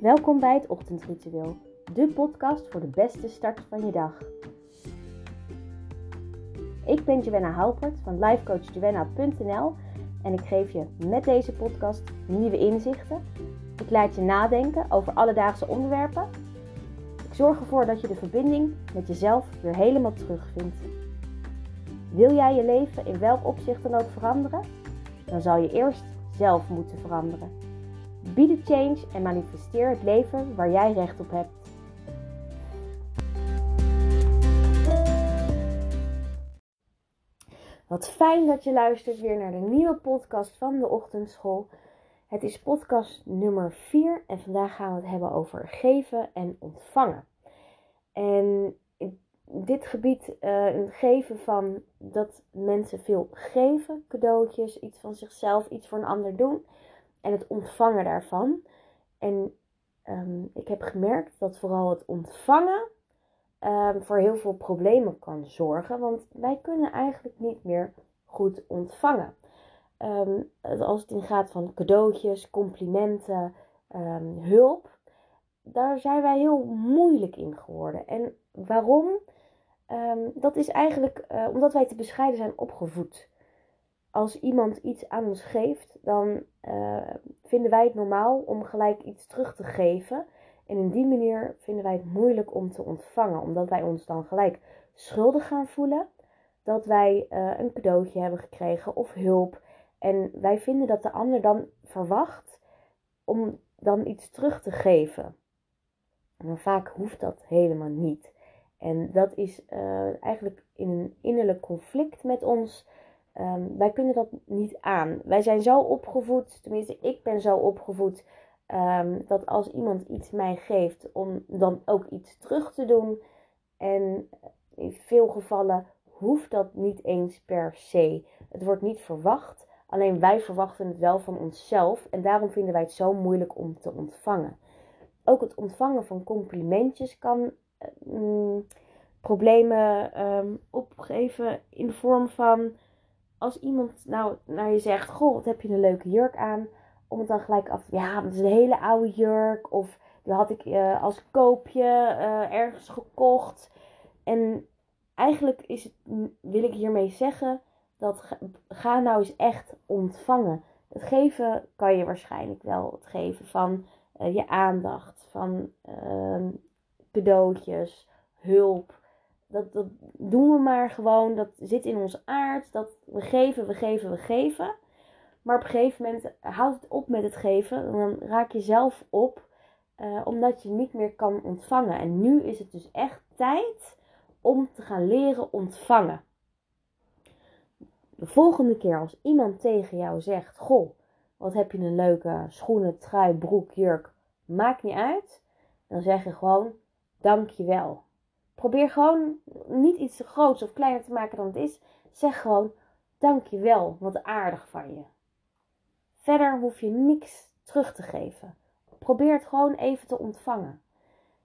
Welkom bij het Ochtendritueel, de podcast voor de beste start van je dag. Ik ben Joanna Halpert van lifecoachjoanna.nl en ik geef je met deze podcast nieuwe inzichten. Ik laat je nadenken over alledaagse onderwerpen. Ik zorg ervoor dat je de verbinding met jezelf weer helemaal terugvindt. Wil jij je leven in welk opzicht dan ook veranderen? Dan zal je eerst zelf moeten veranderen. Be change en manifesteer het leven waar jij recht op hebt. Wat fijn dat je luistert weer naar de nieuwe podcast van de Ochtendschool. Het is podcast nummer 4 en vandaag gaan we het hebben over geven en ontvangen. En dit gebied uh, een geven van dat mensen veel geven, cadeautjes, iets van zichzelf, iets voor een ander doen en het ontvangen daarvan. En um, ik heb gemerkt dat vooral het ontvangen um, voor heel veel problemen kan zorgen, want wij kunnen eigenlijk niet meer goed ontvangen. Um, als het in gaat van cadeautjes, complimenten, hulp, daar zijn wij heel moeilijk in geworden. En waarom? Dat is eigenlijk uh, omdat wij te bescheiden zijn opgevoed. Als iemand iets aan ons geeft, dan uh, vinden wij het normaal om gelijk iets terug te geven. En in die manier vinden wij het moeilijk om te ontvangen, omdat wij ons dan gelijk schuldig gaan voelen dat wij uh, een cadeautje hebben gekregen of hulp. En wij vinden dat de ander dan verwacht om dan iets terug te geven. Maar vaak hoeft dat helemaal niet. En dat is uh, eigenlijk in een innerlijk conflict met ons. Um, wij kunnen dat niet aan. Wij zijn zo opgevoed, tenminste ik ben zo opgevoed, um, dat als iemand iets mij geeft, om dan ook iets terug te doen. En in veel gevallen hoeft dat niet eens per se. Het wordt niet verwacht, alleen wij verwachten het wel van onszelf. En daarom vinden wij het zo moeilijk om te ontvangen. Ook het ontvangen van complimentjes kan um, problemen opgeven in de vorm van als iemand nou naar je zegt: Goh, wat heb je een leuke jurk aan? Om het dan gelijk af te ja, dat is een hele oude jurk. Of die had ik uh, als koopje uh, ergens gekocht. En eigenlijk is het, wil ik hiermee zeggen dat ga nou eens echt ontvangen. Het geven kan je waarschijnlijk wel. Het geven van uh, je aandacht, van ehm, cadeautjes, hulp. Dat, dat doen we maar gewoon. Dat zit in ons aard. Dat we geven, we geven, we geven. Maar op een gegeven moment houdt het op met het geven. En dan raak je zelf op. Uh, omdat je niet meer kan ontvangen. En nu is het dus echt tijd om te gaan leren ontvangen. De volgende keer als iemand tegen jou zegt: Goh, wat heb je een leuke schoenen, trui, broek, jurk. Maakt niet uit. Dan zeg je gewoon: Dankjewel. Probeer gewoon niet iets groots of kleiner te maken dan het is. Zeg gewoon: Dankjewel, wat aardig van je. Verder hoef je niks terug te geven. Probeer het gewoon even te ontvangen.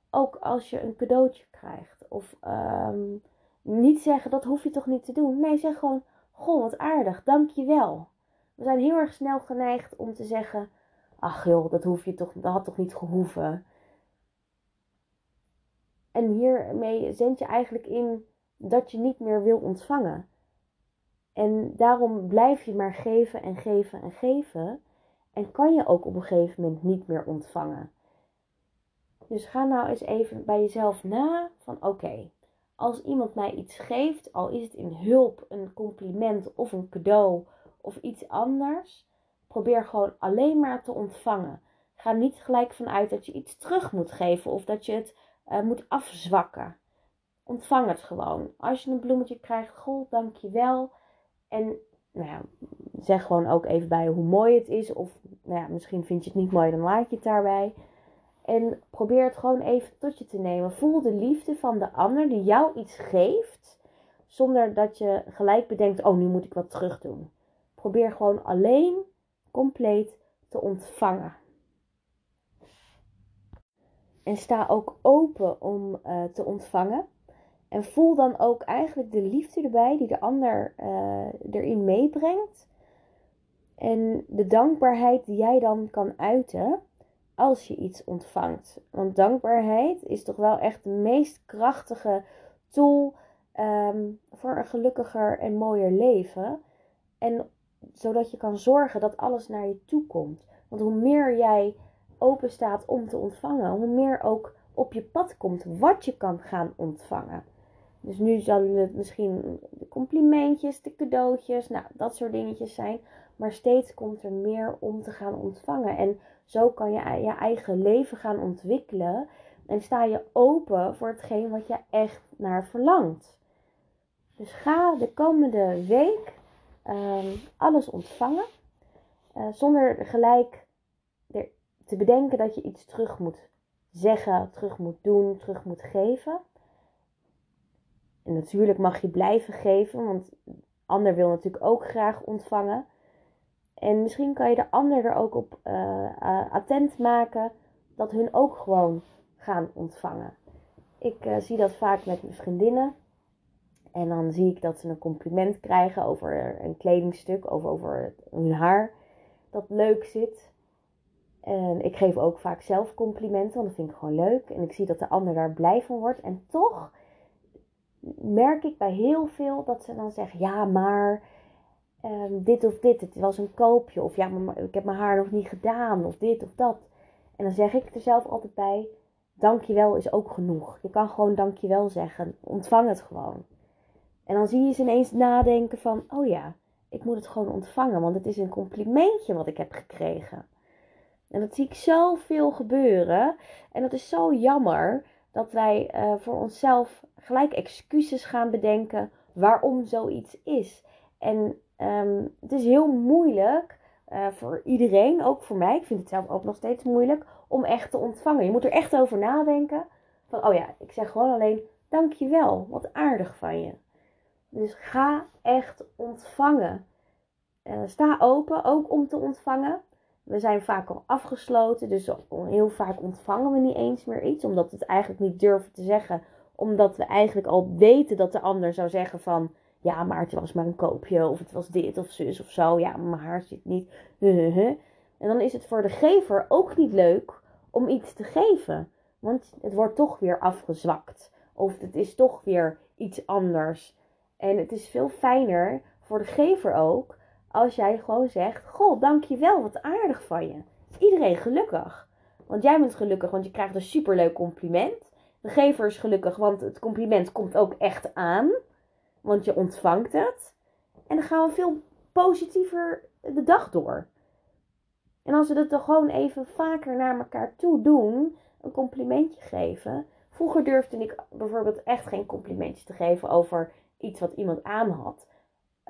Ook als je een cadeautje krijgt. Of um, niet zeggen, dat hoef je toch niet te doen. Nee, zeg gewoon, goh, wat aardig, dankjewel. We zijn heel erg snel geneigd om te zeggen, ach joh, dat hoef je toch, dat had toch niet gehoeven. En hiermee zend je eigenlijk in dat je niet meer wil ontvangen. En daarom blijf je maar geven en geven en geven. En kan je ook op een gegeven moment niet meer ontvangen. Dus ga nou eens even bij jezelf na van oké, als iemand mij iets geeft, al is het in hulp, een compliment of een cadeau of iets anders, probeer gewoon alleen maar te ontvangen. Ga niet gelijk vanuit dat je iets terug moet geven of dat je het uh, moet afzwakken. Ontvang het gewoon. Als je een bloemetje krijgt, goh, dankjewel. En nou ja, zeg gewoon ook even bij hoe mooi het is. Of nou ja, misschien vind je het niet mooi, dan laat je het daarbij. En probeer het gewoon even tot je te nemen. Voel de liefde van de ander die jou iets geeft. Zonder dat je gelijk bedenkt, oh nu moet ik wat terug doen. Probeer gewoon alleen compleet te ontvangen. En sta ook open om uh, te ontvangen. En voel dan ook eigenlijk de liefde erbij die de ander uh, erin meebrengt. En de dankbaarheid die jij dan kan uiten als je iets ontvangt. Want dankbaarheid is toch wel echt de meest krachtige tool ehm, voor een gelukkiger en mooier leven. En zodat je kan zorgen dat alles naar je toe komt. Want hoe meer jij open staat om te ontvangen, hoe meer ook op je pad komt wat je kan gaan ontvangen. Dus nu zullen het misschien de complimentjes, de cadeautjes, nou dat soort dingetjes zijn. Maar steeds komt er meer om te gaan ontvangen. En zo kan je je eigen leven gaan ontwikkelen. En sta je open voor hetgeen wat je echt naar verlangt. Dus ga de komende week um, alles ontvangen. Uh, zonder gelijk te bedenken dat je iets terug moet zeggen, terug moet doen, terug moet geven. En natuurlijk mag je blijven geven, want de ander wil natuurlijk ook graag ontvangen. En misschien kan je de ander er ook op uh, attent maken dat hun ook gewoon gaan ontvangen. Ik uh, zie dat vaak met mijn vriendinnen. En dan zie ik dat ze een compliment krijgen over een kledingstuk, of over hun haar dat leuk zit. En ik geef ook vaak zelf complimenten, want dat vind ik gewoon leuk. En ik zie dat de ander daar blij van wordt. En toch merk ik bij heel veel dat ze dan zeggen: Ja, maar Ehm, dit of dit, het was een koopje. Of ja, maar ik heb mijn haar nog niet gedaan. Of dit of dat. En dan zeg ik er zelf altijd bij: Dankjewel is ook genoeg. Je kan gewoon dankjewel zeggen. Ontvang het gewoon. En dan zie je ze ineens nadenken van: Oh ja, ik moet het gewoon ontvangen. Want het is een complimentje wat ik heb gekregen. En dat zie ik zoveel gebeuren. En dat is zo jammer dat wij uh, voor onszelf gelijk excuses gaan bedenken waarom zoiets is. En Um, het is heel moeilijk uh, voor iedereen, ook voor mij. Ik vind het zelf ook nog steeds moeilijk om echt te ontvangen. Je moet er echt over nadenken. Van, oh ja, ik zeg gewoon alleen dankjewel. Wat aardig van je. Dus ga echt ontvangen. Uh, sta open, ook om te ontvangen. We zijn vaak al afgesloten, dus heel vaak ontvangen we niet eens meer iets, omdat we het eigenlijk niet durven te zeggen, omdat we eigenlijk al weten dat de ander zou zeggen van, ja, maar het was maar een koopje. Of het was dit of zus of zo. Ja, mijn haar zit niet. En dan is het voor de gever ook niet leuk om iets te geven. Want het wordt toch weer afgezwakt. Of het is toch weer iets anders. En het is veel fijner voor de gever ook. Als jij gewoon zegt: Goh, dankjewel, wat aardig van je. Is iedereen gelukkig. Want jij bent gelukkig, want je krijgt een superleuk compliment. De gever is gelukkig, want het compliment komt ook echt aan want je ontvangt het. En dan gaan we veel positiever de dag door. En als we dat dan gewoon even vaker naar elkaar toe doen, een complimentje geven. Vroeger durfde ik bijvoorbeeld echt geen complimentje te geven over iets wat iemand aan had.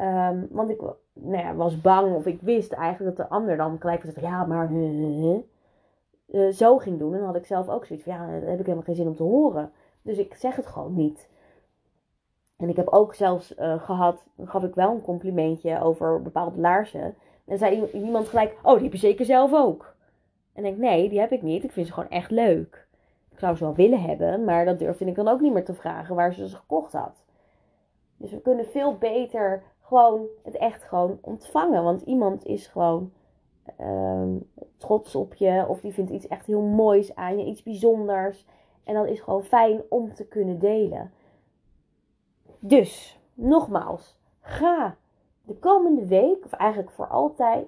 Um, want ik nou ja, was bang of ik wist eigenlijk dat de ander dan gelijk zei: ja, maar uh, zo ging doen. En dan had ik zelf ook zoiets van, ja, daar heb ik helemaal geen zin om te horen. Dus ik zeg het gewoon niet. En ik heb ook zelfs uh, gehad, gaf ik wel een complimentje over bepaalde laarzen. En zei iemand gelijk, oh, die heb je zeker zelf ook. En ik denk, nee, die heb ik niet. Ik vind ze gewoon echt leuk. Ik zou ze wel willen hebben, maar dat durfde ik dan ook niet meer te vragen waar ze ze gekocht had. Dus we kunnen veel beter gewoon het echt gewoon ontvangen. Want iemand is gewoon uh, trots op je. Of die vindt iets echt heel moois aan je, iets bijzonders. En dat is gewoon fijn om te kunnen delen. Dus, nogmaals, ga de komende week, of eigenlijk voor altijd,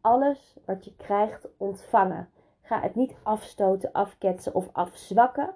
alles wat je krijgt ontvangen. Ga het niet afstoten, afketsen of afzwakken.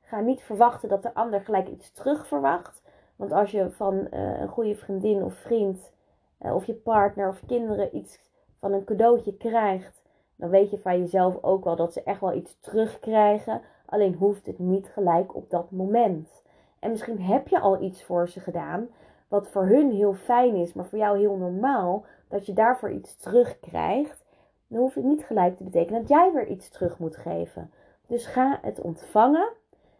Ga niet verwachten dat de ander gelijk iets terug verwacht. Want als je van uh, een goede vriendin of vriend, uh, of je partner of kinderen iets van een cadeautje krijgt, dan weet je van jezelf ook wel dat ze echt wel iets terugkrijgen. Alleen hoeft het niet gelijk op dat moment. En misschien heb je al iets voor ze gedaan, wat voor hun heel fijn is, maar voor jou heel normaal, dat je daarvoor iets terugkrijgt. Dan hoeft het niet gelijk te betekenen dat jij weer iets terug moet geven. Dus ga het ontvangen.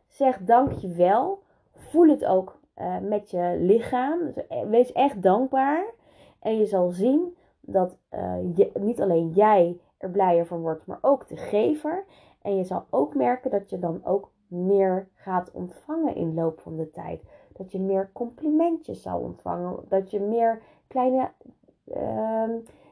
Zeg dankjewel. Voel het ook uh, met je lichaam. Dus eh, wees echt dankbaar. En je zal zien dat je, niet alleen jij er blijer van wordt, maar ook de gever. En je zal ook merken dat je dan ook meer gaat ontvangen in loop van de tijd. Dat je meer complimentjes zou ontvangen. Dat je meer kleine uh,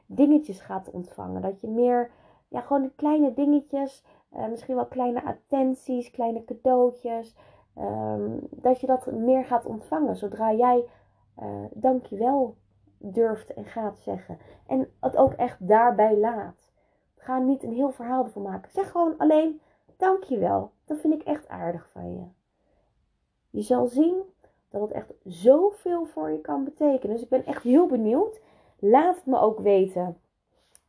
dingetjes gaat ontvangen. Dat je meer ja, gewoon kleine dingetjes, misschien wel kleine attenties, kleine cadeautjes, um, dat je dat meer gaat ontvangen zodra jij uh, dankjewel durft en gaat zeggen. En het ook echt daarbij laat. Ga niet een heel verhaal ervan maken. Zeg gewoon alleen dankjewel. Dat vind ik echt aardig van je. Je zal zien dat het echt zoveel voor je kan betekenen. Dus ik ben echt heel benieuwd. Laat het me ook weten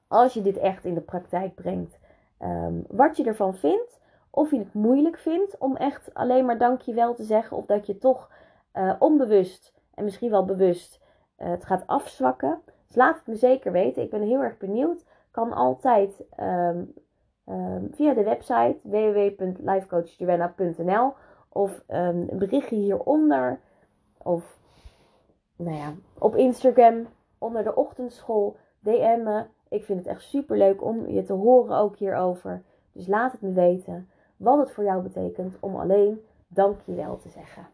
als je dit echt in de praktijk brengt. Um, wat je ervan vindt. Of je het moeilijk vindt om echt alleen maar dankjewel te zeggen. Of dat je toch uh, onbewust en misschien wel bewust uh, het gaat afzwakken. Dus laat het me zeker weten. Ik ben heel erg benieuwd. Kan altijd um, um, via de website www.lifecoachjoanna.nl of um, een berichtje hieronder. Of nou ja, op Instagram onder de ochtendschool DM me. Ik vind het echt super leuk om je te horen ook hierover. Dus laat het me weten wat het voor jou betekent om alleen dankjewel te zeggen.